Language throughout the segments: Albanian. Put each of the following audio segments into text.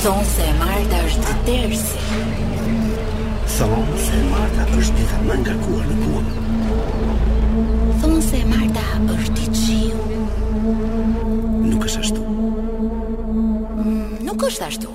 Thonë se e marta është ditë ters. Thonë se e marta është dita më nga kuar në kuar. Thonë se e marta është ditë qiu. Nuk është ashtu. Mm, nuk është ashtu.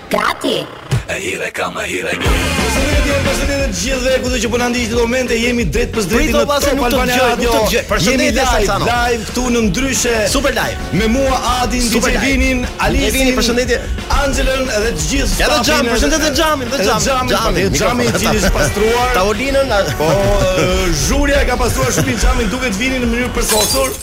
Gati! E hire kam, e hire kam Përshëndetje, përshëndetje të gjithë dhe kudo që po na ndiqni këtë moment e jemi drejtpërdrejt në Top Albania Radio. Jemi live, live këtu në Ndryshe. Super live. Me mua Adin, DJ Vinin, Alisin. Vini, përshëndetje. Angelën dhe të gjithë stafin. Edhe Xham, përshëndetje Xhamin, dhe Xham. Xhami, Xhami i cili është pastruar. Tavolinën. Po, zhurja e ka pastruar shumë xhamin duket Vinin në mënyrë të përsosur.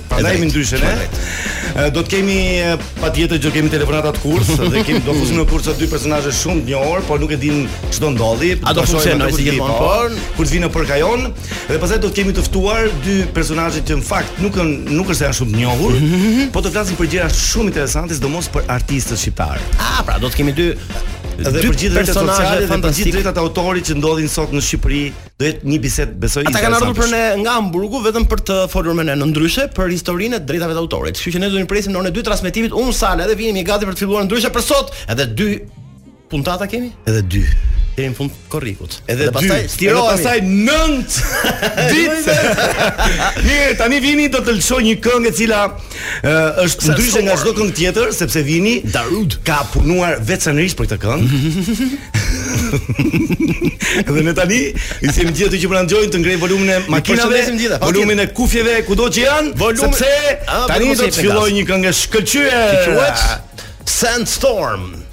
Prandaj jemi ndryshe ne. Do të kemi patjetër që kemi telefonatat kurth dhe kemi do fusim në kurth dy personazhe shumë të njohur, por nuk e din ç'do ndodhi. A do funksionojë si gjithmonë? Por kur të vinë për Kajon dhe pastaj do të kemi të ftuar dy personazhe që në fakt nuk kanë nuk është se janë shumë të njohur, po të flasin për gjëra shumë interesante, sidomos për artistët shqiptarë. Ah, pra do të kemi dy dhe për gjithë rrjetet sociale dhe për gjithë drejtat e autorit që ndodhin sot në Shqipëri Do jetë një bisedë besoj interesante. Ata kanë ardhur për ne nga Hamburgu vetëm për të folur me ne në Ndryshe për historinë e drejtave të autorit. Kështu që ne do të presim në orën e dytë transmetimit unë Sala dhe Vini jemi gati për të filluar Ndryshe për sot. Edhe dy puntata kemi? Edhe dy. Deri në fund korrikut. Edhe dy. Pastaj stirohemi. Pastaj 9 ditë. Mirë, tani Vini do të lëshoj një këngë e cila Ë është ndryshe nga çdo këngë tjetër sepse Vini Darud ka punuar veçanërisht për këtë këngë. Dhe ne tani i themi gjithë atyre që po na dëgjojnë të ngrejnë volumin e makinave, volumin e kufjeve kudo që janë, volumin... sepse tani do të fillojë një këngë e shkëlqyer. Quhet Sandstorm.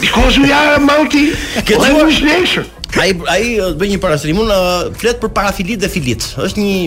Because we are a multi Ke language nation. Ai ai bën një parashtrim, ku flet për parafilitë dhe filitë. Është një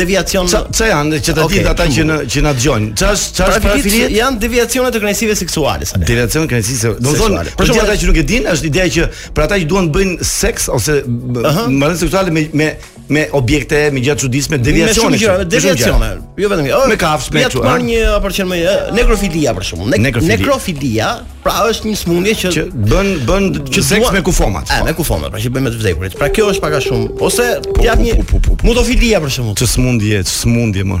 deviacion. Ç'a janë që ta dinë ata që në që na dëgjojnë? Ç'a ç'a është parafilia? Janë deviacione të kënaqësive seksuale. Deviacione të kënaqësive. Do të thotë, për shembull ata që nuk e dinë, është ideja që për ata që duan të bëjnë seks ose marrëdhënie seksuale me me me objekte me gjëra të çuditshme deviacione. Me shumë gjëra, deviacione. Jo vetëm kjo. Me kafshë me çfarë? Ja të një për çfarë më nekrofilia për shembull. Nekrofilia. nekrofilia, pra është një smundje që që bën bën që seks me kufomat. Ëh, me kufomat, pra që bën me të vdekurit. Pra kjo është pak a shumë ose jap një mutofilia për shembull. Ç'smundje, ç'smundje më.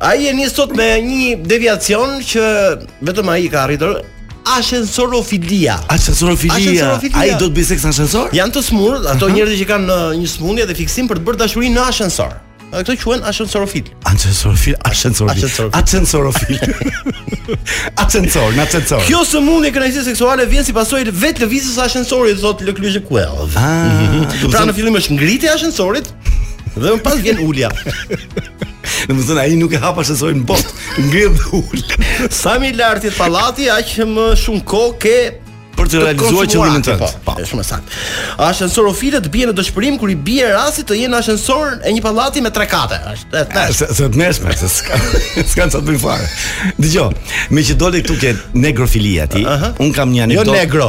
Ai e nis sot me një deviacion që vetëm ai ka arritur ashensorofilia. Ashensorofilia. Ai do të bëjë seks në ashensor? Janë të smurë, ato mhm. njerëz që kanë uh, një smundje dhe fiksim për të bërë dashuri në ashensor. Dhe këto quhen ashensorofil. Ashensorofil, ashensorofil. Ashensorofil. Ashensor, në ashensor. Kjo sëmundje kënaqësie seksuale vjen si pasojë e vetë lëvizjes së ashensorit, thotë Lëklyzhe Kuell. Ah, pra në fillim është ngritja e ashensorit, Dhe më pas vjen ulja. Domethënë, ai nuk e hapa shësoj në botë. Ngri dhe ul. Sa më i lartë pallati, aq më shumë kohë ke për të realizuar qëllimin tënd. Po, po, është shumë e saktë. Ashensorofilët bien në dëshpërim kur i bie rasti të jenë në ashensorin e një pallati me tre kate. Është e thënë. Se se të nesme, se s'ka s'ka çfarë të bëjë fare. Dgjoj, meqë dole këtu ke nekrofilia ti. Uh -huh. Unë kam një jo anekdotë. Jo negro.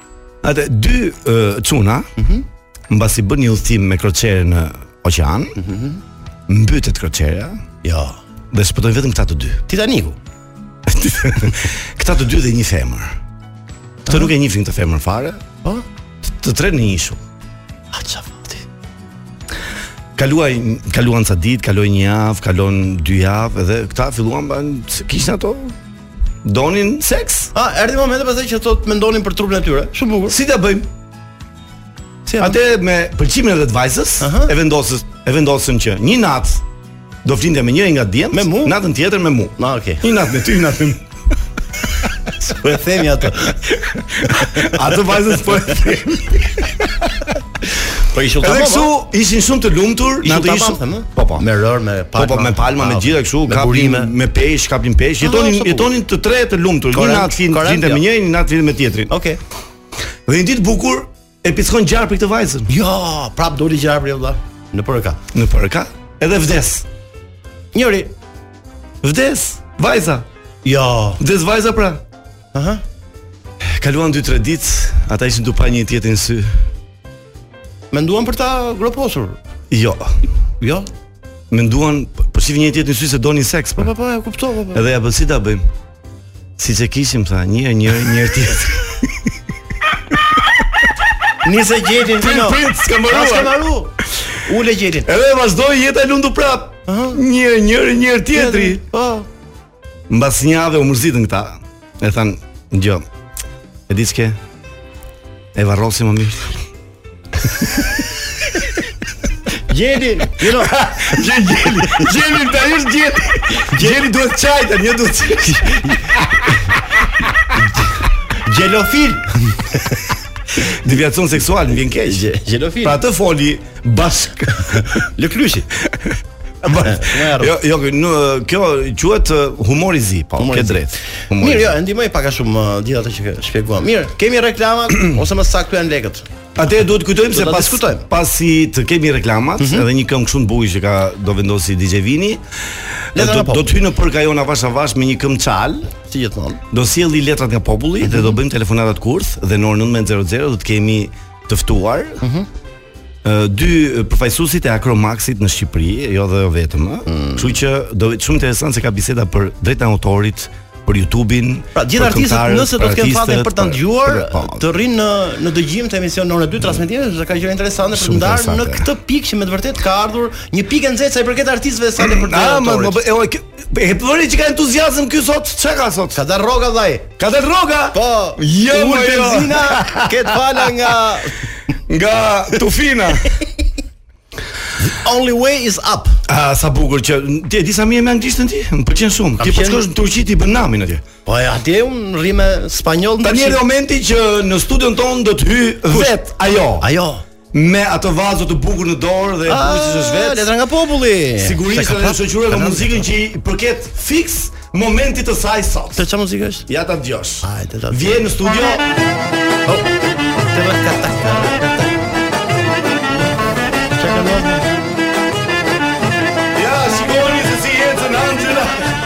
Atë dy uh, çuna, mm -hmm. mbasi bënë një udhëtim me kroçere në oqean, mm -hmm. mbytet kroçera. Jo. Dhe shpëtojnë vetëm këta të dy. Titaniku. këta të dy dhe një femër. Këta nuk e njifnin këtë femër fare, po? Të tre në ishull. A qe fati? Kaluan, kaluan ca ditë, kaloi një javë, kaluan dy javë, edhe këta filluan, kishin ato, Donin seks? Ah, erdhi momenti pastaj që thotë mendonin për trupin e tyre. Shumë bukur. Si ta bëjmë? Si Atë me pëlqimin e vetë vajzës, e vendosës, e vendosën që një natë do flinte me njërin nga djemtë, me mua, natën tjetër me mua. Na, ah, okay. Një natë me ty, një natë me mua. Po e themi atë. Atë vajzën po e themi. Po ishull, ta po. Edhe kështu ishin shumë të lumtur, natën ishin. Po po. Me rërë, me palma. Po po, me palma, me gjithë kështu, ka burime, me peshk, kapin peshk. Jetonin, jetonin të tre të lumtur, një natë flin, flinte me njërin, një natë flinte me tjetrin. Okej. Dhe një ditë të bukur e pickon gjarpri këtë vajzën. Jo, prap doli gjarpri vëlla. Nepërka. Nepërka. Edhe vdes. Njëri. Vdes, vajza. Jo. Vdes vajza pra. Aha. Kaluan 2-3 ditë, ata ishin duke pa njëri-tjetrin në sy. Menduan për ta groposur. Jo. Jo. Menduan po, po shihnin njëri-tjetrin në sy se donin seks. Po po po, e kuptova. Po, po. Edhe ja po si ta bëjmë. Siç e kishim, tha, një herë, një herë, një herë tjetër. Nëse e gjetën Vino. Prit, prit, s'ka mbaruar. S'ka mbaruar. Ule gjetin. Edhe vazhdoi jeta e lumtur prap. Një herë, një herë, një herë tjetri. Po. Mbas një jave u mërzitën këta. E thanë, "Gjo. E di ç'ke? E varrosim më mirë." Gjeni, you know. Gjeni, gjeni, gjeni, ta ish gjeni. Gjeni duhet çaj tani, jo duhet. Gjelofil. Deviacion seksual, më vjen keq. Gjelofil. Pra atë foli Bas Lëklyshi. Jo, jo, në, kjo quhet uh, humor i zi, po, ke drejt. Mirë, jo, e ndihmoj pak a shumë uh, gjithë ato që ke shpjeguar. Mirë, kemi reklama ose më saktë janë lekët. Atë duhet të kujtojmë se pas diskutojmë. Pasi të kemi reklamat, mm -hmm. edhe një këngë shumë të bukur që ka do vendosi DJ Vini. Le të do të hyjë në përkajon avash avash me një këmbë çal, si gjithmonë. Do sjelli letrat nga populli mm -hmm. dhe do bëjmë telefonatat kurth dhe në orën 19:00 do të kemi të ftuar. Ëh. Mm dy përfaqësuesit e Acromaxit në Shqipëri, jo dhe jo vetëm, ëh. Mm. Kështu që do jetë shumë interesant se ka biseda për drejtën e autorit, për YouTube-in. Pra gjithë artistët nëse do të kenë fatin për ta dëgjuar, po. të rrin në në dëgjim të emisionit në orën 2 transmetimit, se ka gjëra interesante për të ndarë në këtë pikë që me të vërtetë ka ardhur një pikë e nxehtë sa i përket artistëve sa për të. Ah, më e E po që ka entuziazëm ky sot, çka ka sot? Ka dalë rroga vllai. Ka dalë rroga? Po, jo më jo. benzina, ke të fala nga nga Tufina. Only way is up. Ah, sa bukur që ti e di sa mirë me anglishten ti? Më pëlqen shumë. Ti po shkosh në Turqi ti bën namin atje. Po ja, atje un rri me spanjoll. Tani është momenti që në studion ton do të hyj vet ajo. Ajo. me atë vazo të bukur në dorë dhe ah, bukur siç është vetë. Letra nga populli. Sigurisht e shoqëruar me muzikën që i përket fiks momentit të saj sot. Të çfarë muzikë është? Ja ta dëgjosh. Hajde ta. Vjen në studio. Oh.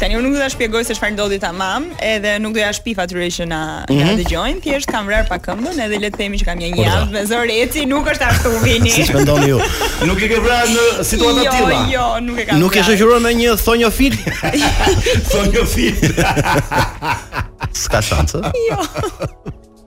Tani unë nuk do ta shpjegoj se çfarë ndodhi tamam, edhe nuk do ja shpifë atyre që na mm -hmm. na mhm. dëgjojnë, thjesht kam vrarë pak këmbën, edhe le të themi që kam një javë me zor eci, nuk është ashtu Vini. Siç mendoni ju. nuk e ke vrarë në situata të jo, tilla. Jo, jo, nuk e kam. Nuk e shoqëruar me një thonjofil. thonjofil. S'ka shanse. Jo.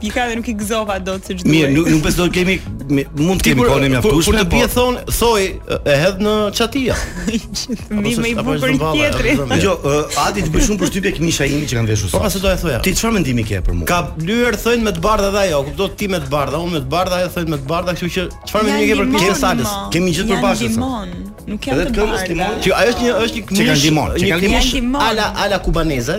Pika dhe nuk i gëzova dot siç duhet. Mirë, nuk nuk besoj kemi mund të kemi kohën e mjaftueshme. Kur të bie po- thon, thoi e hedh në çati. Mbin më i bukur tjetri. Jo, Adi të bëj shumë përshtypje këmisha ime që kam veshur. Po pse do e thoja. Ti çfarë mendimi ke për mua? Ka lyer thonjtë me të bardha dhe ajo, kupton ti me të bardha, unë me të bardha, ajo thonjtë me të bardha, kështu që çfarë mendimi ke për pishën salës? Kemi gjithë përbashkët. Limon. Nuk janë të bardha. Që ajo është një është një këmishë. Që kanë limon. Që kanë limon. Ala ala kubaneze.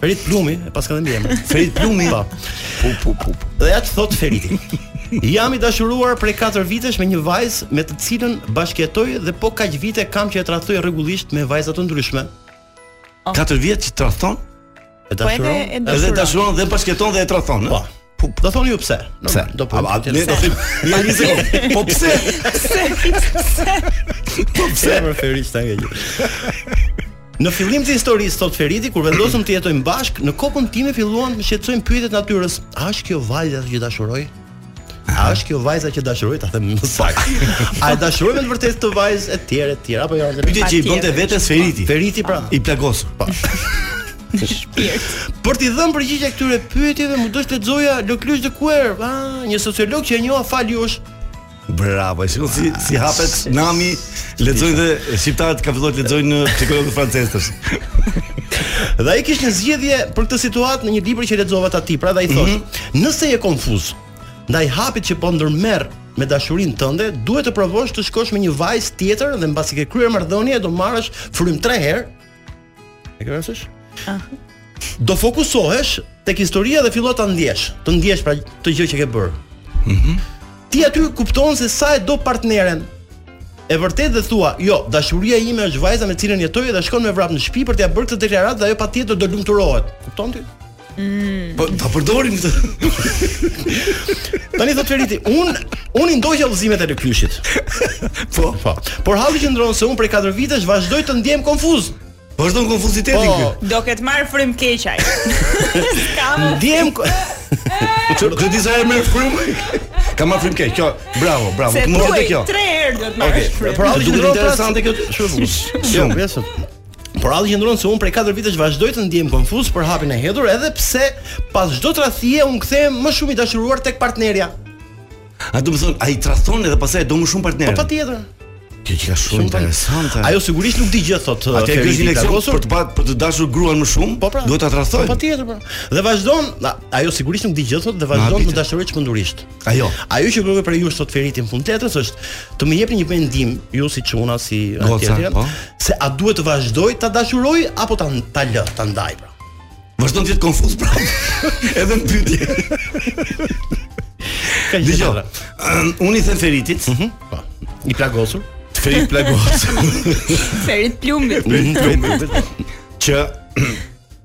Ferit Plumi, e paska dhe mbiemër. Ferit Plumi. Po. Pu pu pu. pu. Dhe ja ç'thotë Feriti. Jam i dashuruar prej 4 vitesh me një vajzë me të cilën bashkëjetoj dhe po kaq vite kam që e tradhtoj rregullisht me vajza të ndryshme. 4 vjet që tradhton? E Po edhe dashuron? e Edhe dashuron. dashuron dhe bashkëjeton dhe e tradhton, ëh? Po. Po po do thoni ju pse? Pse? Do po. A ne do thim, ja një sekondë. Po pse? Po pse? Më Ferit çta ngjë. Në fillim të historisë thot Feriti kur vendosëm të jetojmë bashk, në kokën time filluan të më shqetësojnë pyetjet natyrës. A është kjo vajza që dashuroj? A është kjo vajza që dashuroj ta them më saktë? A e dashuroj me të vërtetë këtë vajzë e tjera e tjera apo jo? Pyetje që i bënte vetes Feriti. Feriti pra. I plagosur. Po. Shpirt. Për t'i dhënë përgjigje këtyre pyetjeve, m'u desh të lexoja Lëklysh de Cuer, ah, një sociolog që e njoha fal jush. Bravo, si si, si hapet nami, lexojnë dhe shqiptarët ka filluar të lexojnë psikologët francezë tash. Dhe ai kishte një zgjedhje për këtë situatë në një libër që lexova të tij, pra dhe ai thosh, Mhm. nëse je konfuz ndaj hapit që po ndërmerr me dashurinë tënde, duhet të provosh të shkosh me një vajzë tjetër dhe mbasi ke kryer marrëdhënie do marrësh frym 3 herë E ke parasysh? Ah. Do fokusohesh tek historia dhe fillo ta ndjesh, të ndjesh pra këtë gjë që ke bër. Mhm. Mm Ti aty kupton se sa e do partneren e vërtet dhe thua, jo, dashuria ime është vajza me të cilën jetoj dhe shkon me vrap në shtëpi për t'ia bërë këtë deklaratë dhe ajo patjetër do lumturohet. Kupton ti? Mm. Po ta përdorim këtë. Tani thotë Feriti, un un i ndoqa udhëzimet e Lëklyshit. po, po. Por halli qëndron se un prej 4 vitesh vazhdoj të ndiem konfuz. Vazhdon konfuziteti po, këtu. Do ket marr frym keq ai. Ndiem. Do të di sa herë merr frym. Ka marr frym keq. Kjo, bravo, bravo. Mund të kjo. Tre herë do të marr. Okej, por halli qëndron interesante kjo. Shumë. Shumë, besoj. Por halli qëndron se unë prej 4 vitesh vazhdoj të ndiem konfuz për hapin e hedhur edhe pse pas çdo tradhtie unë kthehem më shumë i dashuruar tek partnerja. A do të thotë ai tradhton edhe pastaj do më shumë partneren. Po patjetër. Kjo qenka shumë interesante. Ajo sigurisht nuk di gjë thot. Atëre ky është leksion për të pa, për të dashur gruan më shumë, po pra, duhet ta tradhtoj. Po patjetër po. Dhe vazhdon, ajo sigurisht nuk di gjë thot dhe vazhdon të dashurojë çmendurisht. Ajo. Ajo që kërkoj prej jush thot Feriti në fund letrës është të më jepni një mendim ju si çuna si ne po. se a duhet të vazhdoj ta dashuroj apo ta ta lë ta ndaj pra. Vazhdon të jetë konfuz pra. Edhe në pyetje. Ka gjë. Dëgjoj. Um, unë i them Feritit. Mhm. Mm po. I plagosur. Ferit i plagosur. Ferit plumbit. Ferit plumbit. Që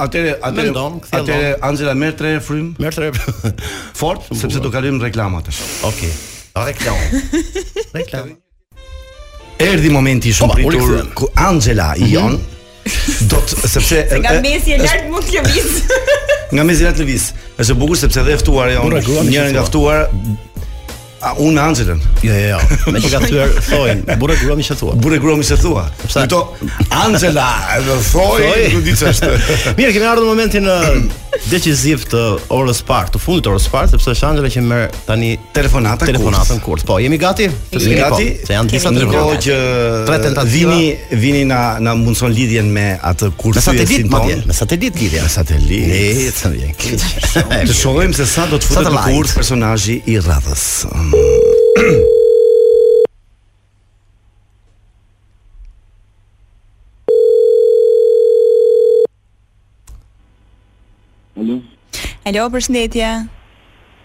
Atëre, atëre, atëre Anxhela merr tre herë frym. Merr tre herë. Fort, sepse do kalojmë në reklamat tash. Okej. Okay. Reklam. Reklam. Erdhi momenti i shumë pritur ku Anxhela mm -hmm jon do të sepse se nga mezi e lart mund të lëviz. Nga mezi lart lëviz. Është bukur sepse dhe e ftuara jon. Njëra nga të ftuar A unë me Anxhelën? Jo, jo, jo. Me që ka thyer thojn, burrë grua më se thua. Burrë grua më se thua. Se kjo Anxhela, do thotë, do di ç'është. Mirë, kemi ardhur në momentin uh, deciziv të orës së parë, të fundit të orës së parë, sepse është Anxhela që merr tani telefonata telefonatën kurth. Po, jemi gati? Jemi gati. Se janë disa ndërkohë që tre tentativa Vini na na mundson lidhjen me atë kurthin me satelit madje, me satelit lidhja. Me satelit. E të vjen keq. Të shohim se sa do të futet në kurth personazhi i radhës. Alo. Alo, përshëndetje.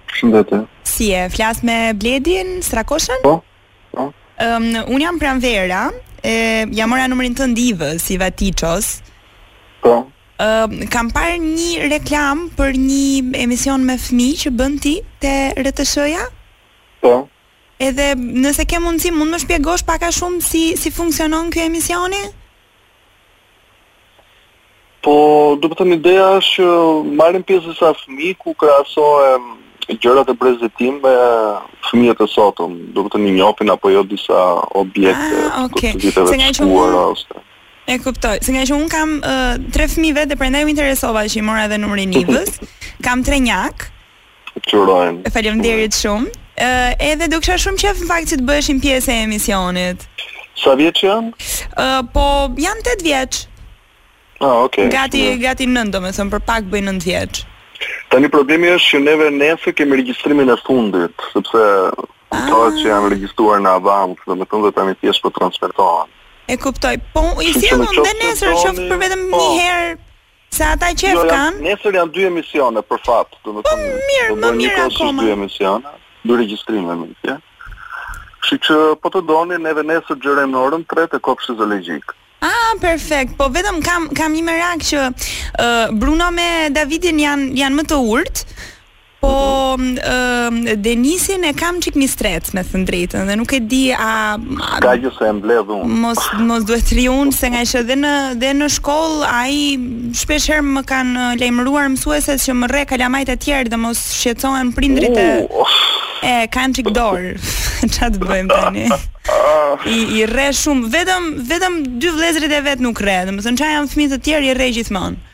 Përshëndetje. Si e, flas me Bledi Strakoshën? Po. Po. Ëm um, un jam Pranvera, ja mora numrin tënd Ivës, Iva Tiços. Po. Ëm um, kam parë një reklam për një emision me fëmijë që bën ti te RTSH-ja? Po. Edhe nëse ke mundësi, mund më shpjegosh pak a shumë si si funksionon ky emisioni? Po, do të thënë ideja është që marrin pjesë disa fëmijë ku krahasohen gjërat e brezit tim me fëmijët e sotëm, do të thënë i njofin apo jo disa objekte ah, okay. të viteve të shkuara ose. E kuptoj. Se ngaqë un kam uh, tre fëmijë vetë dhe prandaj u interesova që i mora edhe numrin Ivës. Kam trenjakë Të rrojnë. Faleminderit shumë. Ë edhe do kisha shumë qejf në fakt që të bëheshin pjesë e emisionit. Sa vjeç janë? Ë po janë 8 vjeç. Ah, okay. Gati yeah. gati 9, domethënë për pak bëjnë 9 vjeç. Tani problemi është që neve nesër kemi regjistrimin e fundit, sepse këto ah. që janë regjistruar në avans, domethënë dhe tani thjesht po transmetohen. E kuptoj. Po i sjell un dhe nesër qoftë për vetëm një po. herë Se ata qef jo, kanë. Nesër janë dy emisione për fat, do të thotë. Po mirë, më mirë akoma. Dy emisione, dy regjistrime më thje. Kështu që po të doni neve nesër xhirojmë në orën 3 te kopshti zoologjik. Ah, perfekt. Po vetëm kam kam një merak që uh, Bruno me Davidin janë janë më të urtë. Po ë Denisin e kam çik mistrec me thën drejtën dhe nuk e di a S'ka gjë se e mbledh unë. Mos mos duhet rri un se ngaqë dhe në dhe në shkollë ai shpesh herë më kanë lajmëruar mësueset që më rre kalamajt e tjerë dhe mos shqetësohen prindrit se e ka çik dorë. Ça të bëjmë tani? I i rre shumë vetëm vetëm dy vëllezërit e vet nuk rre, domethënë ça janë fëmijë të tjerë i rre gjithmonë.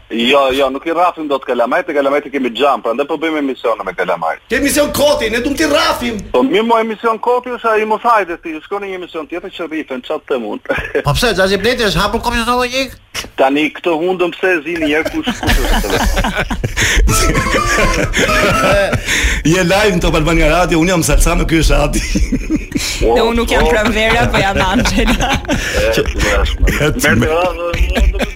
Jo, jo, nuk i rrafim dot kalamajt, te kalamajt i kemi xham, prandaj po bëjmë emisione me kalamajt. Ky emision koti, ne duam t'i rrafim. Po mirë mo emision koti është ai mos hajde ti, shko në një emision tjetër që rrifen, ça të them unë. Po pse, Xhaxhi Bledi e ka hapur kopshtin zoologjik? Tani këtë hundën pse e zini njëherë kush kush është atë vetë? Je live në Top Albania Radio, unë jam Salsano, ky është Adi. Dhe unë nuk jam Pranvera, po jam Angela. Merre me radhë,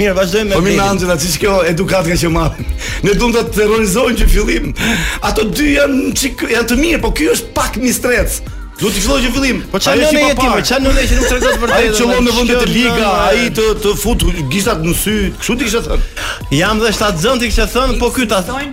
Mirë, vazhdojmë me. Po mirë, Angela, siç kjo edukatë ka që merr. Ne duam ta terrorizojmë që fillim. Ato dy janë çik janë të mirë, po ky është pak mistrec. Do të fillojë që fillim. Po çfarë nënë e ti, çfarë nënë që nuk tregon vërtet. Ai çon në vende të liga, ai të të fut gishtat në sy. Kështu t'i kisha thënë. Jam dhe shtatzënt i kisha thënë, po ky ta thonë.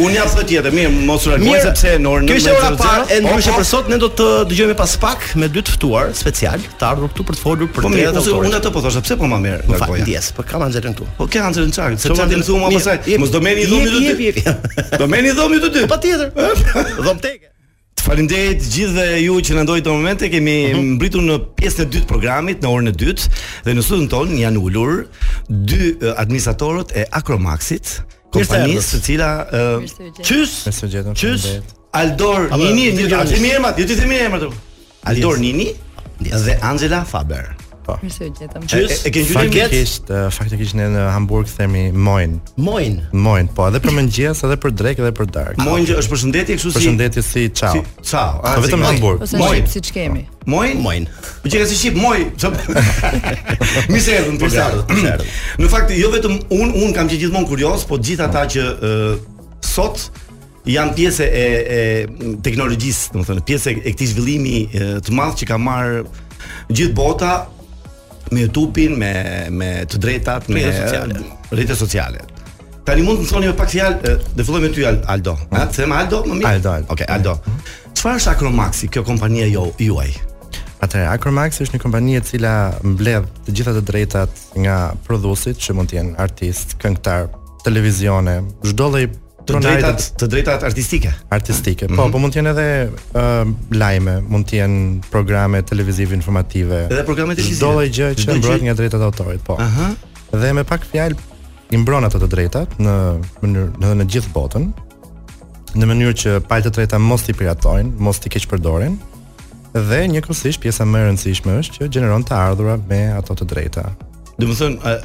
Unë jam patjetër, mirë, mos reago sepse në orën 19:00. Kjo ishte ora parë, e ndryshe për sot ne do të dëgjojmë pas pak me dy të ftuar special, të ardhur këtu për të folur për të drejtat e autorit. Po unë atë po thosha, pse po më merr nga goja? Ndjesë, po kam Anxhelën këtu. Po ke Anxhelën çaj, sepse çaj më thua më pasaj. Mos do merrni dhomën e dy. Do merrni dhomën e dy. Patjetër. Dhomë teke. Faleminderit të gjithëve ju që na ndiqni në këto momente. Kemi mm -hmm. mbritur në pjesën e dytë të programit, në orën e dytë dhe në studion tonë janë ulur dy administratorët e Acromaxit, kompanisë e cila qysh, qysh, Aldor, Nini, jo t'i themi emrat, jo t'i themi emrat. Aldor Nini dhe Angela Faber. Po. Mirë se u gjetëm. Qysh, e keni gjetur gjet? Faktikisht, faktikisht ne në Hamburg themi moin. Moin. Moin, po, edhe për mëngjes, edhe për drekë, edhe për darkë. Moin është përshëndetje kështu si përshëndetje si ciao. Si, ciao. Po vetëm Hamburg. Moin, siç kemi. Moin, moin. Po çka si shqip moj? Mirë se erdhët për sa. Në fakt jo vetëm unë unë kam qenë gjithmonë kurioz, po gjithë ata që sot janë pjesë e e teknologjisë, domethënë pjesë e këtij zhvillimi të madh që ka marrë gjithë bota me YouTube-in, me me të drejtat, me rrjete sociale. Rrjete sociale. Tani mund të më thoni me pak fjalë, do filloj me ty Aldo. Ha, të them Aldo më mirë. Aldo. Okej, okay, Aldo. Çfarë është Acromax, kjo kompania jo juaj? Atëherë Acromax është një kompani e cila mbledh të gjitha të drejtat nga prodhuesit që mund të jenë artistë, këngëtarë, televizione, çdo lloj Të drejtat, të drejtat artistike. Artistike. Po, mm -hmm. po mund të jenë edhe uh, lajme, mund të jenë programe televizive informative. Edhe programe televizive. Çdo lloj gjëje që mbrohet nga të drejtat e autorit, po. Aha. Dhe me pak fjalë i mbron ato të drejtat në mënyrë në, në gjithë botën në mënyrë që palët e treta mos t'i piratojnë, mos t'i keqpërdorin, Dhe njëkohësisht pjesa më e rëndësishme është që gjeneron të ardhura me ato të drejta. Domethënë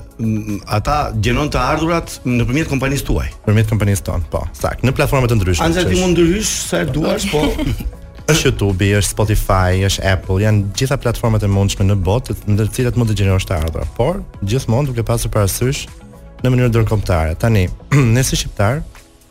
ata gjenerojnë të ardhurat nëpërmjet kompanisë tuaj. Nëpërmjet kompanisë sonë, po. Sakt, në platforma të ndryshme. Anxhela ti mund ndërhysh sa e duash, po. Është YouTube, është Spotify, është Apple, janë gjitha platformat e mundshme në botë, në të cilat mund të gjenerosh të ardhura, por gjithmonë duke pasur parasysh në mënyrë ndërkombëtare. Tani, ne si shqiptar,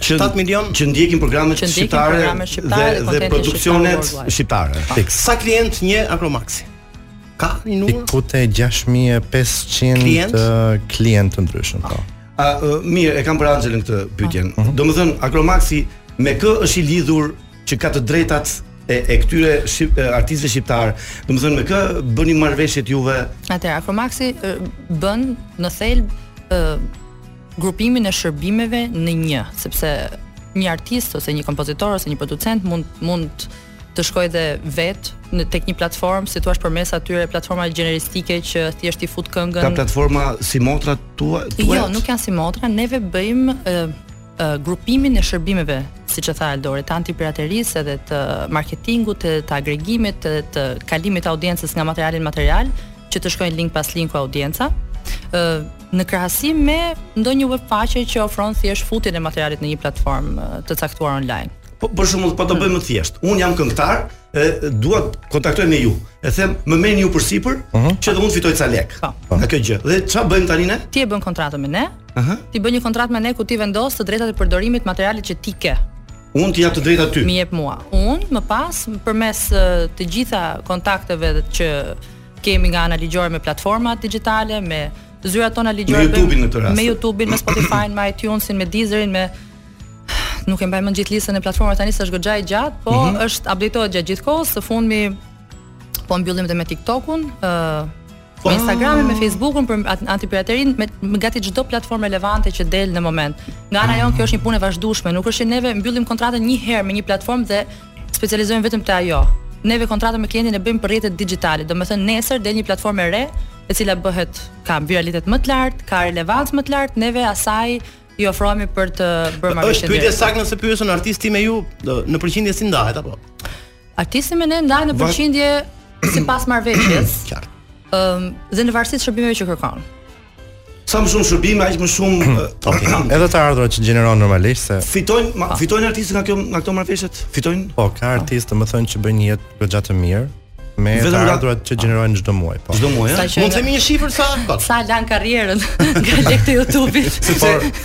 jemi 7 milion që ndjekin programet që ndjekin shqiptare, programet shqiptare dhe, dhe produksionet shqiptare. Fix. Sa klientë ka Acromax? Ka një numër? Diku te 6500 klient? klient të ndryshëm, po. A, a mirë, e kam për Angelën këtë pyetje. Uh ah, -huh. Mhm. Domethën Acromaxi me kë është i lidhur që ka të drejtat e, e këtyre shqip, artistëve shqiptarë. Domethën me kë bëni marrëveshjet juve? Atëherë Acromaxi bën në thelb grupimin e shërbimeve në një, sepse një artist ose një kompozitor ose një producent mund mund të shkojë edhe vetë në tek një platformë, si të thuash përmes atyre platformave gjeneristike që thjesht i fut këngën. Ka platforma simotra tuajat? Jo, nuk janë simotra, neve bëjmë e, e, grupimin e shërbimeve, siç e tha Aldori, të antipiraterisë edhe të marketingut, edhe të agregimit, edhe të kalimit të audiencës nga materiali në material, që të shkojnë link pas linku audienca, ë në krahasim me ndonjë web faqe që ofron thjesht futjen e materialit në një platformë të caktuar online. Po për shembull, po ta bëjmë më thjesht. Unë jam këngëtar, e dua të kontaktoj me ju. E them, më merrni ju përsipër uh mhm. -huh. që të mund të fitoj ca lek. Po. Po. Nga kjo gjë. Dhe ça bëjmë tani ne? Ti e bën kontratën me ne. Ëh. Uh -huh. Ti bën një kontratë me ne ku ti vendos të drejtat e përdorimit të materialit që ti ke. Unë t'i jap të drejtat ty. M'i jep mua. Unë më pas përmes të gjitha kontakteve që kemi nga ana ligjore me platformat digjitale, me zyrat tona ligjore me YouTube-in në këtë rast. Me YouTube-in, me Spotify-n, me iTunes-in, me Deezer-in, me nuk e mbaj mend gjithë listën e platformave tani se është goxha e gjatë, po mm -hmm. është update-ohet gjatë gjithë kohës, së fundmi po mbyllim edhe me TikTok-un, ë uh, me Instagramin, me Facebookun për at- antipiraterinë me, me gati çdo platformë relevante që del në moment. Nga ana jonë kjo është një punë e vazhdueshme, nuk është që neve mbyllim kontratën një herë me një platformë dhe specializohem vetëm te ajo. Neve kontratën me klientin e bëjmë për rrjetet digjitale, domethënë nesër del një platformë e re, e cila bëhet ka viralitet më të lartë, ka relevancë më të lartë, neve asaj i ofrohemi për të bërë marrëveshje. Është pyetje direkt. E saktë nëse pyes artisti me ju do- në përqindje si ndahet apo? Artisti me ne ndahet në përqindje sipas marrëveshjes. Qartë. Um, dhe në varësi të shërbimeve që kërkon. Sa më shumë shërbime, aq më shumë okay. edhe të ardhura që gjeneron normalisht se fitojnë ma, fitojnë artistët nga kjo nga këto marrëveshjet, fitojnë. Po, ka artistë, domethënë që bëjnë jetë goxha të mirë me të ardhurat që gjenerojnë çdo muaj, po. Çdo muaj, a? Mund të themi një shifër sa? Sa lanë karrierën nga lekët e YouTube-it.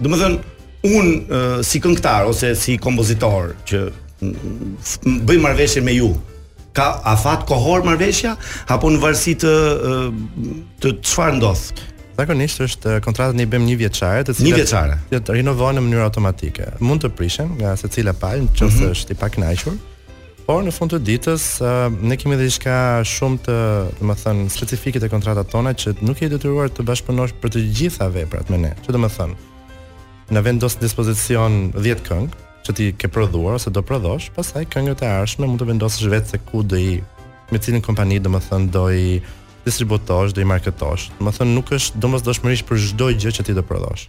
Domethënë, unë uh, si këngëtar ose si kompozitor që bëj marrëveshje me ju, ka afat kohor marrëveshja apo në varësi të çfarë ndodh? Zakonisht është eh, kontratat ne i bëjmë një vjeçare, të cilat një vjeçare. Do të rinovohen në mënyrë automatike. Mund të prishen nga secila palë, nëse mm -hmm. është i pakënaqur. Por në fund të ditës ne kemi dhe diçka shumë të, domethënë, specifike te kontratat tona që nuk je i detyruar të bashkëpunosh për të gjitha veprat me ne. Që domethënë, na vendos në dispozicion 10 këngë që ti ke prodhuar ose do prodhosh, pastaj këngët e ardhshme mund të vendosësh vetë se ku do i me cilën kompani domethënë do i distributosh, do i marketosh. Domethënë nuk është domosdoshmërisht për çdo gjë që ti do prodhosh.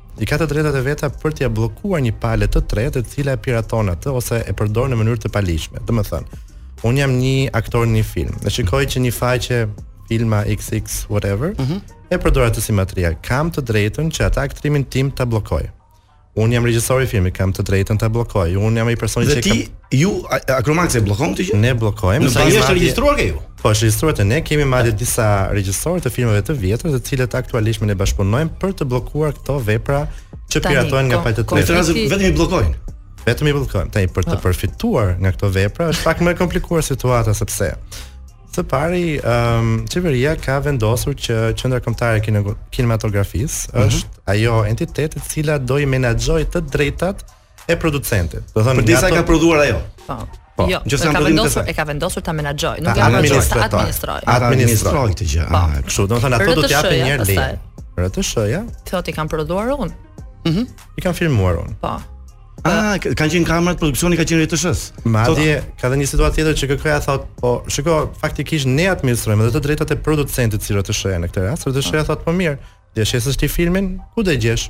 i ka të drejtat e veta për t'ia bllokuar një pale të tretë e cila e piraton atë ose e përdor në mënyrë të paligjshme. Domethënë, un jam një aktor në një film. Dhe shikoj që një faqe filma XX whatever mm -hmm. e përdor atë si material. Kam të drejtën që atë aktrimin tim ta bllokoj. Un jam regjisor i filmit, kam të drejtën ta bllokoj. Un jam ai personi që ka Dhe ti ju Acromax e bllokon këtë gjë? Ne bllokojmë. Nëse je regjistruar ke ju? Po, është regjistruar te ne, kemi madje po. disa regjisorë të filmave të vjetër, të cilët aktualisht me ne bashkëpunojnë për të bllokuar këto vepra që piratohen nga palët e treta. Vetëm i vetëm i bllokojnë. Vetëm i bllokojmë. Tani për të po. përfituar nga këto vepra është pak më e komplikuar situata sepse së pari, ëm um, qeveria ka vendosur që Qendra Kombëtare e Kinematografisë mm -hmm. është ai entitet i cili do i menaxhojë të drejtat e producentit. Domethënë, përderisa i ka prodhuar ajo. Po. Po. Jo, e ka vendosur, e ka vendosur ta menaxhojë, nuk e ka vendosur ta administrojë. Ta administrojë këtë gjë. Po. Ah, kështu, domethënë ata do të japin një herë lejen. RTSH-ja? Thotë i kam prodhuar unë. Mhm. Mm I kam filmuar unë. Po. Ah, kanë qenë kamerat produksioni ka qenë i RTSH-së. Madje ka dhe një situatë tjetër QKK-ja thotë, po, shiko, faktikisht ne administrojmë dhe të drejtat e producentit si RTSH-ja në këtë rast. RTSH-ja thotë, po mirë, do e shesësh ti filmin, ku do e gjesh?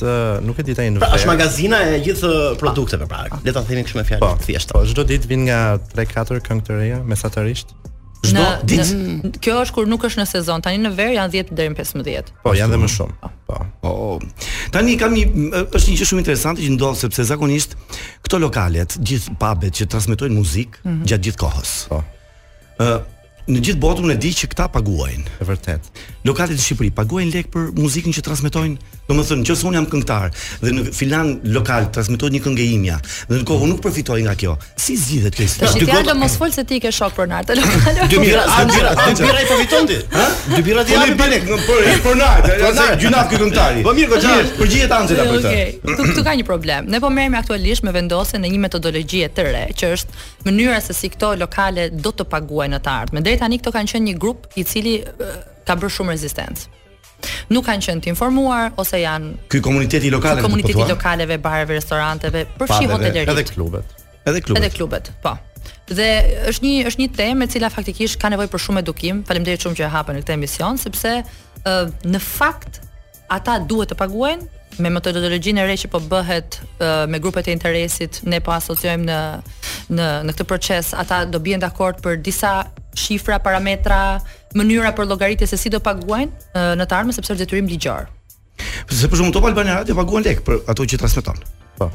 të nuk e di tani në pra, fakt. Është magazina e gjithë produkteve pra. Le ta themi kështu me fjalë po, të thjeshta. Po çdo ditë vijnë nga 3-4 këngë të reja mesatarisht. Çdo ditë. Kjo është kur nuk është në sezon. Tani në verë janë 10 deri në 15. Po, janë dhe më shumë. Po. po. po. Tani kam një është një gjë shumë interesante që ndodh sepse zakonisht këto lokalet, gjithë pubet që transmetojnë muzikë mm -hmm. gjatë gjithë kohës. Po. Ë, Në gjithë botën unë e di që këta paguajnë. E vërtetë. Lokalet në Shqipëri paguajnë lek për muzikën që transmetojnë. Domethënë, nëse unë jam këngëtar dhe në filan lokal transmetohet një këngë e imja, dhe ndërkohë unë nuk përfitoj nga kjo. Si zgjidhet kjo situatë? Dy gota mos fol se ti ke shok pronart. Dy birra, dy birra, dy birra i përfiton ti. Ha? Dy birra t'i japin, për pronar. Pronar, gjynah ky këngëtari. Po mirë, goxha, përgjigjet Anxhela për këtë. Okej. Këtu ka një problem. Ne po merremi aktualisht me vendosjen e një metodologjie të re, që është mënyra se si këto lokale do të paguajnë në të ardhmen. Deri tani këto kanë qenë një grup i cili ka bërë shumë rezistencë. Nuk kanë qenë të informuar ose janë Ky komuniteti lokal, komuniteti po lokaleve, bareve, restoranteve, përfshi hoteleritë, edhe klubet. Edhe klubet. Edhe klubet, po. Dhe është një është një temë e cila faktikisht ka nevojë për shumë edukim. Faleminderit shumë që e hapët në këtë emision sepse në fakt Ata duhet të paguajnë me metodologjinë e re që po bëhet me grupet e interesit, ne po asociojmë në në në këtë proces, ata do bien dakord për disa shifra, parametra, mënyra për llogaritje se si do paguajnë në të ardhmen sepse është detyrim ligjor. Sepse për shembull Top Albania Radio paguan lek për ato që transmeton. Po.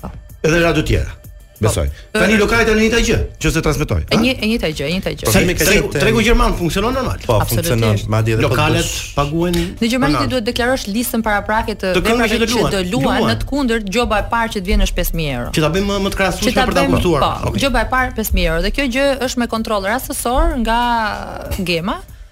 Po. Edhe radio të tjera. Po. Besoj. Tani lokali tani njëjta gjë, që se transmetoj. E një e njëjta gjë, e njëjta gjë. Problemi ka qenë tregu gjerman funksionon normal. Po, funksionon, madje edhe lokalet paguhen. Në Gjermani ti duhet të deklarosh listën paraprake të këngëve që do luan në të kundërt gjoba e parë që të vjen është 5000 euro. Që ta bëjmë më, më të krahasueshme për ta kuptuar. Po, gjoba e parë 5000 euro dhe kjo gjë është me kontroll rastësor nga Gema.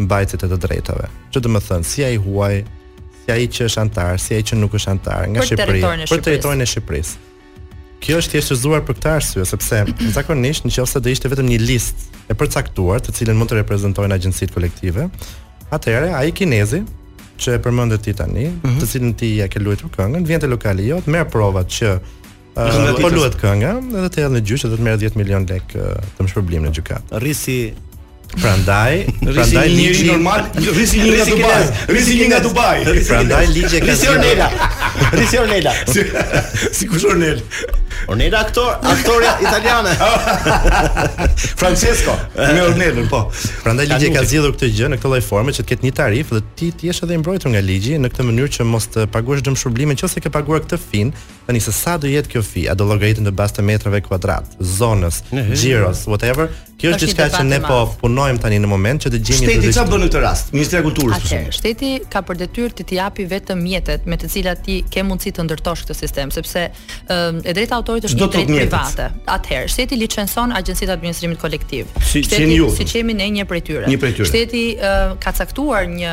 mbajtësit e të drejtave. Që do të thotë si ai i huaj, si ai që është anëtar, si ai që nuk është anëtar nga Shqipëria, për territorin e Shqipërisë. Kjo është thjeshtëzuar për këtë arsye, sepse zakonisht në qoftë se do ishte vetëm një listë e përcaktuar, të cilën mund të reprezentojnë agjencitë kolektive, atëherë ai kinezi që e përmende ti tani, mm -hmm. të cilin ti ia ke luajtur këngën, vjen te lokali jot, merr provat që Uh, po luhet kënga, edhe të hedh në gjyq dhe të merr 10 milion lek uh, dëmshpërblim në gjykatë. Rrisi Prandaj, prandaj një ligji normal, rrisi një nga Dubai, rrisi një nga Dubai. Prandaj ligji ka rrisi Ornela. Rrisi Ornela. Si kush Ornel? Ornela aktor, aktorja italiane. Francesco, me Ornelën, po. Prandaj ligji ka zgjidhur këtë gjë në këtë lloj forme që të ketë një tarifë dhe ti të jesh edhe i mbrojtur nga ligji në këtë mënyrë që mos të paguash dëmshpërblimin në qoftë se ke paguar këtë fee, Tani se sa do jetë kjo fee, a do llogaritet në bazë të metrave kuadrat, zonës, xhiros, whatever, kjo është diçka që ne po punojmë tani në moment që të gjejmë një Shteti çfarë bën në këtë rast? Ministria e Kulturës për shembull. Shteti ka për detyrë të të japi vetëm mjetet me të cilat ti ke mundësi të ndërtosh këtë sistem, sepse e drejta e autorit është një e drejtë private. Atëherë, shteti licencon agjencitë e administrimit kolektiv. Shteti, siç jemi ne një prej tyre. Shteti ka caktuar një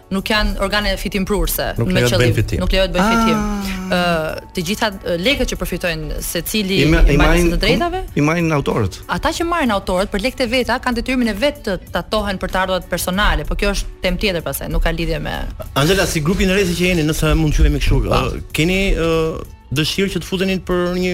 nuk janë organe fitimprurëse me qëllim. Nuk lejohet bëjnë fitim. Nuk lejohet bëjnë fitim. Ah. Ë të gjitha lekët që përfitojnë secili i marrjes së drejtave, i marrin autorët. Ata që marrin autorët për lekët e veta kanë detyrimin e vet të tatohen për të ardhurat personale, por kjo është temë tjetër pastaj, nuk ka lidhje me Anxhela si grupi në rrezik që jeni, nëse mund ta quajmë kështu. Keni dëshirë që të futeni për një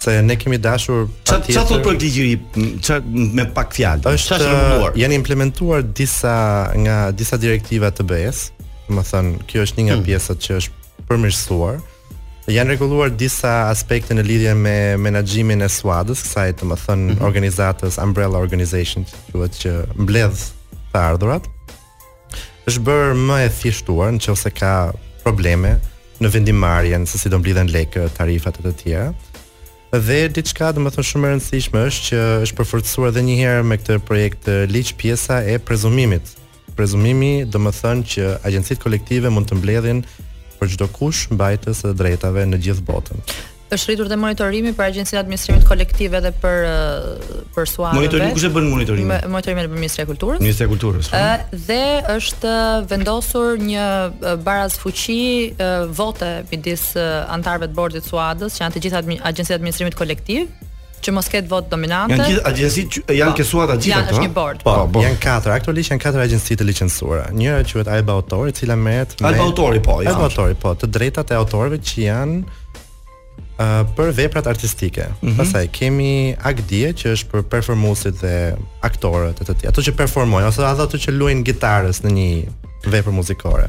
se ne kemi dashur ça ça thotë projektligji i ri ça me pak fjalë është ça rregulluar janë implementuar disa nga disa direktiva të BE-s domethënë kjo është një nga hmm. pjesët që është përmirësuar janë rregulluar disa aspekte në lidhje me menaxhimin e suadës kësaj domethënë hmm. organizatës umbrella organization që quhet që mbledh të ardhurat është bërë më e thjeshtuar në qoftë se ka probleme në vendimmarrjen se si do mblidhen lekë, tarifat e të tjera. Dhe diçka domethënë shumë e rëndësishme është që është përforcuar edhe një herë me këtë projekt eh, ligj pjesa e prezumimit. Prezumimi domethënë që agjencitë kolektive mund të mbledhin për çdokush mbajtës të drejtave në gjithë botën. Është rritur dhe monitorimi për Agjencinë e Administrimit Kolektiv edhe për për suadën. Monitorimi kush e bën monitorimin? Monitorimin e bën Ministria e Kulturës. Ministria e Kulturës. Po. Ë dhe është vendosur një baraz fuqi vote midis anëtarëve të bordit të suadës, që janë të gjitha Agjencitë e Administrimit Kolektiv. që mos ketë votë dominante. Janë gjithë agjenci që janë po. kesuar ata gjithë ato. Është një bord. Po, po, po. janë katër, aktualisht janë katër agjenci të licencuara. Njëra quhet Albautor, e cila merret me Albautori, po, ja. Albautori, po, të drejtat e autorëve që janë uh, për veprat artistike. Mm -hmm. Pastaj kemi AKDIE që është për performuesit dhe aktorët e të tjerë, ato që performojnë ose ato që luajnë gitarës në një vepër muzikore.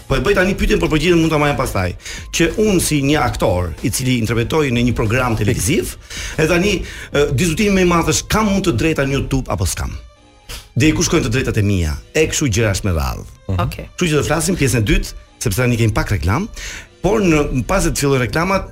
Po e bëj tani pyetjen, por përgjigjen mund ta marrim pastaj. Që unë si një aktor, i cili interpretoj në një program televiziv, e tani diskutimi më i madh është kam unë të drejta në YouTube apo s'kam. Deri ku shkojnë të drejtat e mia, e kështu gjërash me radhë. Mhm. Okej. Okay. Kështu që do flasim pjesën e dytë, sepse tani kemi pak reklamë, por para se të fillojnë reklamat,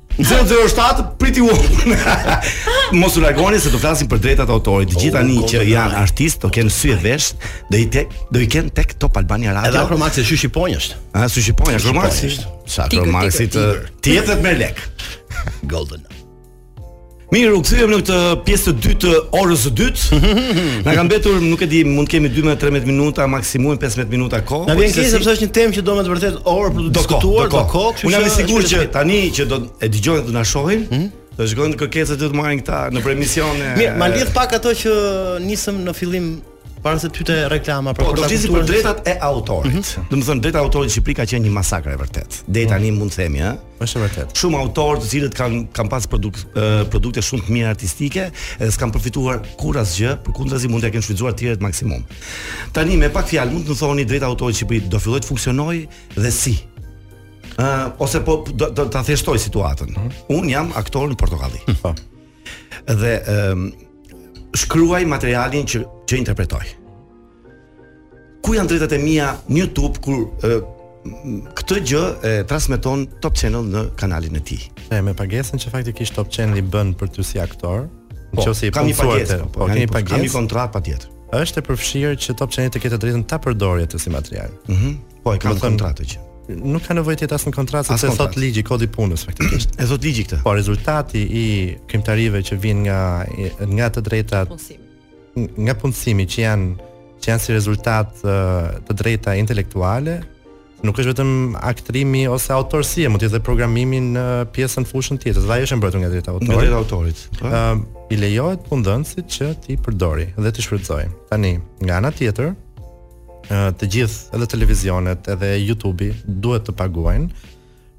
007 Pretty Woman. Mos u largoni se do flasim për drejtat e autorit. Të gjithë tani që janë artistë, do kenë sy e vesh, do i tek, do i kenë tek Top Albania Radio. Edhe Akromax e shyshi ponjë është. A shyshi ponjë Akromax? Sa Akromaxit tjetër me lek. Golden. Mirë, u kthyem në këtë pjesë të dytë të orës së dytë. Na ka mbetur, nuk e di, mund të kemi 12-13 minuta, maksimumi 15 minuta kohë. Na po vjen keq sepse është një temë që do me të vërtetë orë për të diskutuar, do kohë, kështu që unë jam i sigurt që tani që do e dëgjojnë do na shohin, mhm. do shkojnë kërkesat që të marrin këta nëpër emisione. Mirë, ma lidh pak ato që nisëm në fillim para se të hyte reklama për po, për ta kuptuar për drejtat e autorit. Mm -hmm. Domethënë drejtat e autorit në Shqipëri ka qenë një masakër e vërtetë. Deri tani mm. mund të themi, ë? Është e vërtetë. Shumë autorë të cilët kanë kanë pas produkt uh, produkte shumë të mira artistike, edhe s'kan përfituar kurrë asgjë, përkundrazi mund të kenë shfrytzuar të tjerët maksimum. Tani me pak fjalë mund të thoni drejtat e autorit në Shqipëri do fillojë të funksionojë dhe si? Ë uh, ose po do, do ta thjeshtoj situatën. Mm -hmm. Unë jam aktor në Portokalli. Mm -hmm. Dhe ë um, shkruaj materialin që që interpretoj. Ku janë drejtat e mia në YouTube kur uh, këtë gjë e transmeton Top Channel në kanalin e tij. E me pagesën që faktikisht Top Channel i bën për ty si aktor, po, nëse i kam një pagesë, po, po, kam një pagesë, kam një kontratë patjetër. Është e përfshirë që Top Channel të ketë të drejtën ta përdorë atë si material. Mhm. Mm Po e kanë kontratë që nuk ka nevojë të jetë asnjë kontratë sepse kontratë. thotë ligji kodi i punës faktikisht. e thot ligji këtë. Po rezultati i krijimtarive që vijnë nga nga të drejtat nga punësimi që janë që janë si rezultat të drejta intelektuale, nuk është vetëm aktrimi ose autorësia, mund të jetë programimi në pjesën fushën tjetër. Dhe ajo është mbrojtur nga e drejta e autorit. Nga e drejta e autorit. Ëm po. ehm, i lejohet punëdhënësit që t'i përdori dhe t'i shfrytëzojë. Tani, nga ana tjetër, të gjithë edhe televizionet, edhe YouTube-i duhet të paguajnë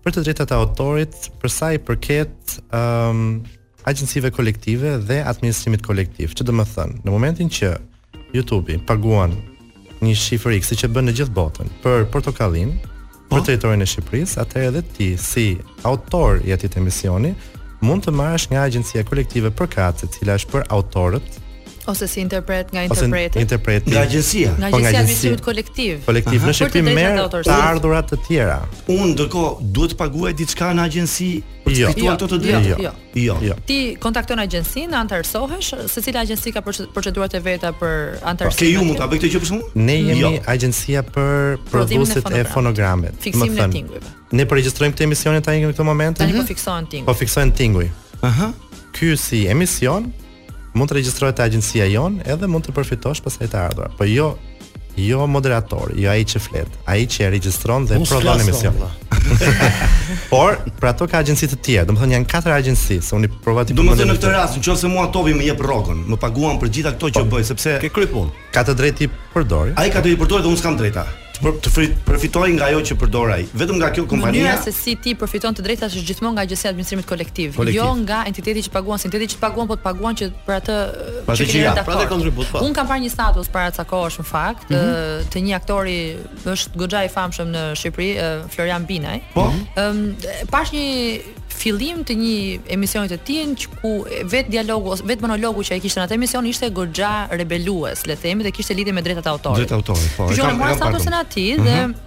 për të drejtat e autorit për sa i përket ëm ehm, um, agjencive kolektive dhe administrimit kolektiv. Që domethënë, në momentin që YouTube-i paguan një shifër X siç e bën në gjithë botën për Portokallinë, për po. territorin e Shqipërisë, atëherë edhe ti si autor i atij emisioni mund të marrësh nga agjencia kolektive përkatëse, e cila është për autorët ose si interpret nga interpreti. Ose interpreti. Nga agjencia. Nga po, agjencia e administrimit kolektiv. Kolektiv në Shqipëri merr të ardhura të tjera. Unë ndërkohë duhet të paguaj diçka në agjenci për të jo. fituar jo, këto të drejta. Jo, jo. Jo. jo. Ti kontakton agjencinë, anëtarësohesh, secila agjenci ka procedurat e veta për anëtarësimin. Te ju mund ta bëj këtë gjë për shkakun? Ne jemi jo. agjencia për prodhuesit e fonogramit. Fiksimin e tingujve. Ne po regjistrojmë këtë emision tani në këtë moment. Tani po mhm. fiksohen tinguj. Po fiksohen tinguj. Aha. Ky si emision mund të regjistrohet te agjencia jonë edhe mund të përfitosh pastaj të ardhura. Po jo jo moderatori, jo ai që flet, ai që e regjistron dhe prodhon emision. Por për ato ka agjenci të tjera, domethënë janë katër agjenci, se unë provoj të. Domethënë në këtë rast, nëse mua Topi më jep rrogën, më paguan për gjitha këto që po, bëj, sepse ke kry punë. Ka të drejtë t'i përdori. Ai ka t'i përdori dhe unë s'kam drejta. Të të përfitoj nga ajo që përdor ai. Vetëm nga kjo kompania. Mënyra se si ti përfiton të drejtat është gjithmonë nga agjencia e administrimit kolektiv, kolektiv, jo nga entiteti që paguan, se entiteti që paguan po të paguan që për atë që jap pra dhe kontribut. Po. Unë kam parë një status para ca kohësh në fakt, mm -hmm. të një aktori është goxha i famshëm në Shqipëri, Florian Binaj. Po. Ëm um, pashë një fillim të një emisioni të tij që ku vetë dialogu ose vetë monologu që ai kishte në atë emision ishte goxha rebelues, le të themi, dhe kishte lidhje me drejtat e autorit. Drejtat e autorit, po. Ia mora statusin atij dhe mm -hmm.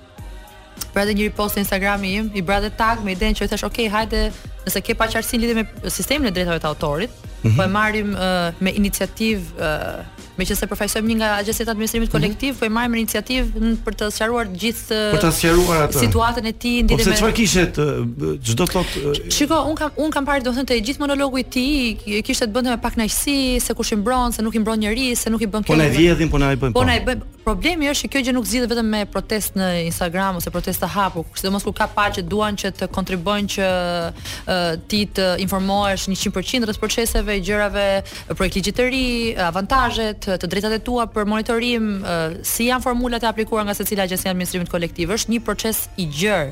Bëra dhe një repost në Instagramin tim, i bëra dhe tag me idenë që i thashë, ok, hajde, nëse ke paqartësi në lidhje me sistemin e drejtave të autorit, mm -hmm. po e marrim uh, me iniciativë uh, meqenëse përfaqësojmë një nga agjencitë e administrimit mhm. kolektiv, mm -hmm. po e marrim iniciativë për të sqaruar të gjithë për ta sqaruar atë situatën e tij ndoshta. Po pse çfarë kishte ç'do të thotë? Shiko, un kam un kam parë domethënë të gjithë monologu i tij kishte të bënte me pakënaqësi, se kush i mbron, se nuk i mbron njeri, se nuk i bën këto. Po na vjedhin, po na i bëjnë. Po na i bëjnë. Problemi është që kjo gjë nuk zgjidhet vetëm me protestë në Instagram ose protestë të hapur, sidomos kur ka palë që duan që të kontribuojnë që ti të informohesh 100% rreth proceseve, gjërave, Projektligjit të ri, avantazhet, të drejtat e tua për monitorim, si janë formulat e aplikuara nga secila agjenci e administrimit kolektiv, është një proces i gjerë.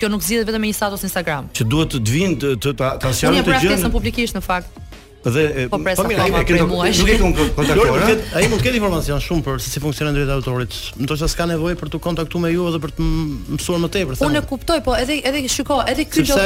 Kjo nuk zgjidhet vetëm me një status në Instagram. Që duhet të vinë të të ta ta sqarojnë këtë gjë. Unë pra flisja publikisht në fakt. Dhe po pres po akoma për këto, muaj. Nuk e kam kontaktuar. Ai mund të ketë informacion shumë për se si funksionon e drejta e autorit. Ndoshta s'ka nevojë për t'u kontaktuar me ju edhe për të mësuar më tepër. Unë e kuptoj, po edhe edhe shiko, edhe ky do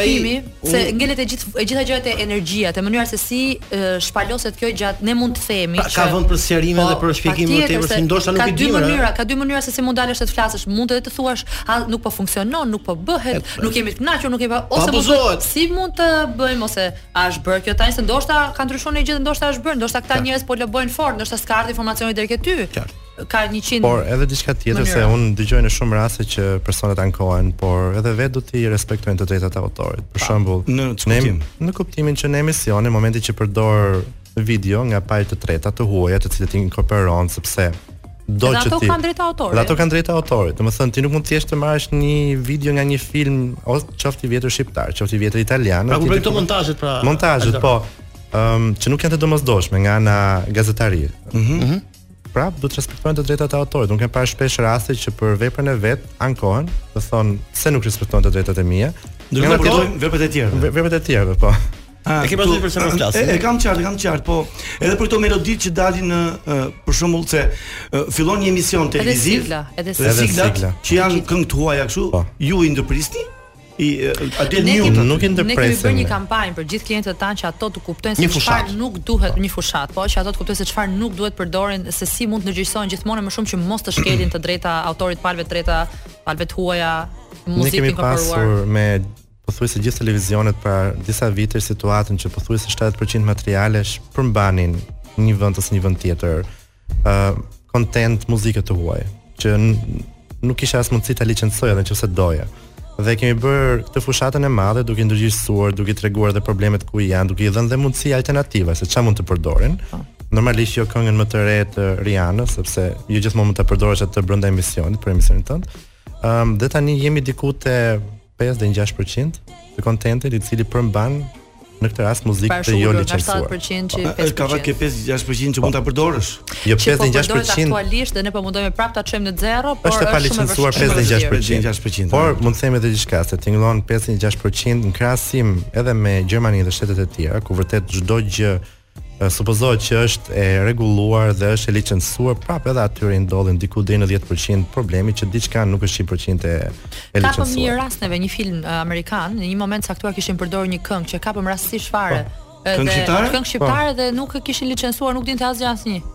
Se ngelet e gjithë e gjitha gjëra te energjia, te mënyra se si e, shpaloset kjo gjë atë ne mund të themi pra, që ka vend për sqarime po, dhe për shpjegime më tepër se ndoshta nuk i dimë. Ka dy mënyra, ka dy mënyra se si mund të dalësh të flasësh, mund edhe të thuash a nuk po funksionon, nuk po bëhet, e, nuk jemi të kënaqur, nuk jemi ose mund të, si mund të bëjmë ose a është bërë kjo tani se ndoshta ka ndryshuar një gjë, ndoshta është bërë, ndoshta këta njerëz po lobojnë fort, ndoshta s'ka ardhur informacioni deri ke ty. Qartë. ka 100 Por edhe diçka tjetër se unë dëgjoj në shumë raste që personat ankohen, por edhe vetë duhet t'i respektojnë të drejtat e autorit. Për shembull, në kuptim, në kuptimin që në emisione në momentin që përdor video nga palë të treta të huaja të cilat i inkorporon sepse do që ti. Ato kanë drejtë autorit. Ato kanë drejtë autorit. Domethënë ti nuk mundet thjesht të marrësh një video nga një film ose qoftë i vjetër shqiptar, qoftë i vjetër italian. Pra ku bëjnë këto montazhet pra? Montazhet, po. Ëm, um, që nuk janë të domosdoshme nga ana e gazetarisë. Mhm. Mm pra duhet të respektohen të drejtat e autorit. Unë kam parë shpesh raste që për veprën e vet ankohen, thonë se nuk respektojnë të drejtat e mia. Do të thonë veprat e tjera. Veprat e tjera, po. A, e ke pasur për sa më klasë? E, e kam qartë, e kam qartë, po. Edhe për këto meloditë që dalin në për shembull se fillon një emision televiziv, edhe sigla, edhe sigla, që janë këngë të huaja kështu, po. ju i ndërprisni? i Adel Newton nuk e ndërpresim. Ne kemi bërë një kampanjë për gjithë klientët tanë që ato të kuptojnë se çfarë nuk duhet një fushatë, po që ato të kuptojnë se çfarë nuk duhet përdorin se si mund të ndërgjegjësohen gjithmonë më shumë që mos të shkelin të drejtat e autorit palëve të treta palëve të huaja muzikë të kërkuar. Ne kemi pasur me pothuajse gjithë televizionet para disa vitesh situatën që pothuajse 70% materialesh përmbanin një vend ose një vend tjetër kontent uh, muzikë të huaj, që nuk kisha as mundësi ta licencoja edhe nëse doja. Dhe kemi bër këtë fushatën e madhe duke i ndërgjegjësuar, duke i treguar edhe problemet ku janë, duke i dhënë dhe mundësi alternative se çfarë mund të përdorin. Po. Normalisht jo këngën më të re të Rihanna, sepse jo gjithmonë mund ta përdorësh atë brenda emisionit, për emisionin tënd. Ëm um, dhe tani jemi diku te 5 dhe 6% të kontentit i cili përmban në këtë rast muzikë të jo licencuar. Pra shumë që 5% që 5%. Ka vakt që 5-6% që mund ta përdorësh. Jo 5-6% aktualisht dhe ne po mundohemi prapë ta çojmë në zero, por është pa licencuar 5-6%. Por mund të themi edhe diçka se tingëllon 5-6% në krahasim edhe me Gjermaninë dhe shtetet e tjera, ku vërtet çdo gjë supozohet që është e rregulluar dhe është e licencuar prapë edhe atyre i ndodhin diku deri në 10% problemi që diçka nuk është 100% e e licencuar. Kapëm një rast neve një film uh, amerikan, në një moment të caktuar kishim përdorur një këngë që kapëm rastësisht fare. Po. Këngë shqiptare? Këngë shqiptare po. dhe nuk e kishin licencuar, nuk dinte asgjë asnjë.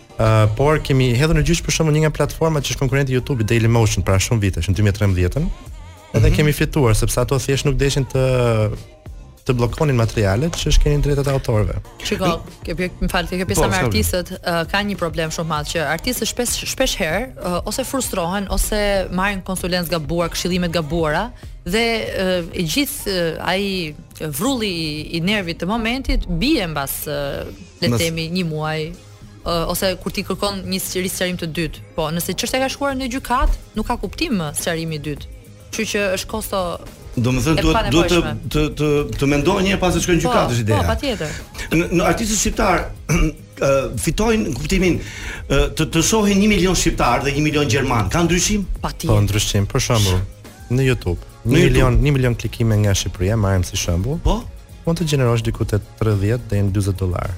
Uh, por kemi hedhur në gjyq për shembull një nga platformat që është konkurrenti i YouTube-it Dailymotion para shumë vitesh në 2013-ën. Edhe mm -hmm. kemi fituar sepse ato thjesht nuk deshin të të bllokonin materialet që shkelnin drejtat e autorëve. Shiko, kjo pjek, më fal, kjo pjesa po, me artistët uh, ka një problem shumë të madh që artistët shpesh shpesh herë uh, ose frustrohen ose marrin konsulencë gabuar, këshillime të gabuara dhe uh, e gjithë uh, ai vrulli i, i nervit të momentit bie mbas uh, le të themi një muaj uh, ose kur ti kërkon një sqarim të dytë. Po, nëse çështja ka shkuar në gjykat, nuk ka kuptim më sqarimi i dytë. Kështu që është kosto Domethënë, duhet, duhet të, të, të, të mendohen para se të shkojnë po, gjykatë është ideja. Po, patjetër. Në, në artistët shqiptarë, uh, fitojnë në kuptimin uh, të të shohin një milion shqiptarë dhe një milion gjermanë. Ka ndryshim? Patjetër. Po, ndryshim, për shembull, në Youtube. Në një milion, një milion klikime nga Shqipëria, marrim si shembull. Po. Mund të gjenerosh diku te 30 deri në 40 dollarë.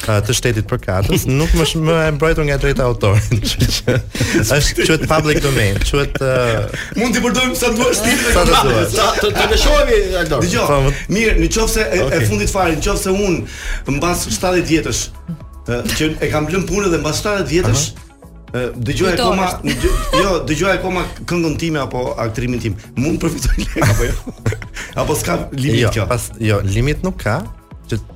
të shtetit përkatës nuk më shumë e mbrojtur nga drejta autorit, kështu që është quhet public domain, quhet mund ta përdorim sa duash ti sa të duash. Sa të të lëshohemi Aldo. Dëgjoj. Po, po. Mirë, në qoftë se e fundit fare, në qoftë se un mbas 70 vjetësh që e kam lënë punën dhe mbas 70 vjetësh dëgjoj akoma jo dëgjoj akoma këngën time apo aktrimin tim mund të përfitoj apo jo apo s'ka limit jo, kjo pas jo limit nuk ka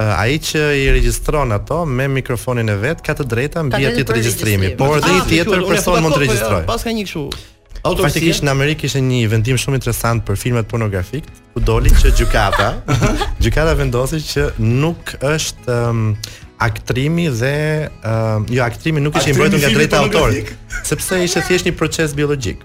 Ai që i regjistron ato me mikrofonin e vet ka të drejta mbi atë regjistrim, por dhe i ah, tjetër person mund të regjistrojë. Paska një kështu. Faktikisht në Amerikë ishte një vendim shumë interesant për filmat pornografik, ku doli që gjykata, gjykata vendosi që nuk është ehm, aktrimi dhe ehm, jo aktrimi nuk ishte i mbrojtur nga drejta autorit, sepse ishte thjesht një proces biologjik.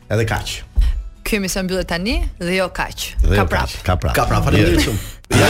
Edhe kaq. Ky emision mbyllet tani dhe jo kaq. Dhe ka jo prap. Ka prap. Ka prap. Faleminderit shumë. Ja.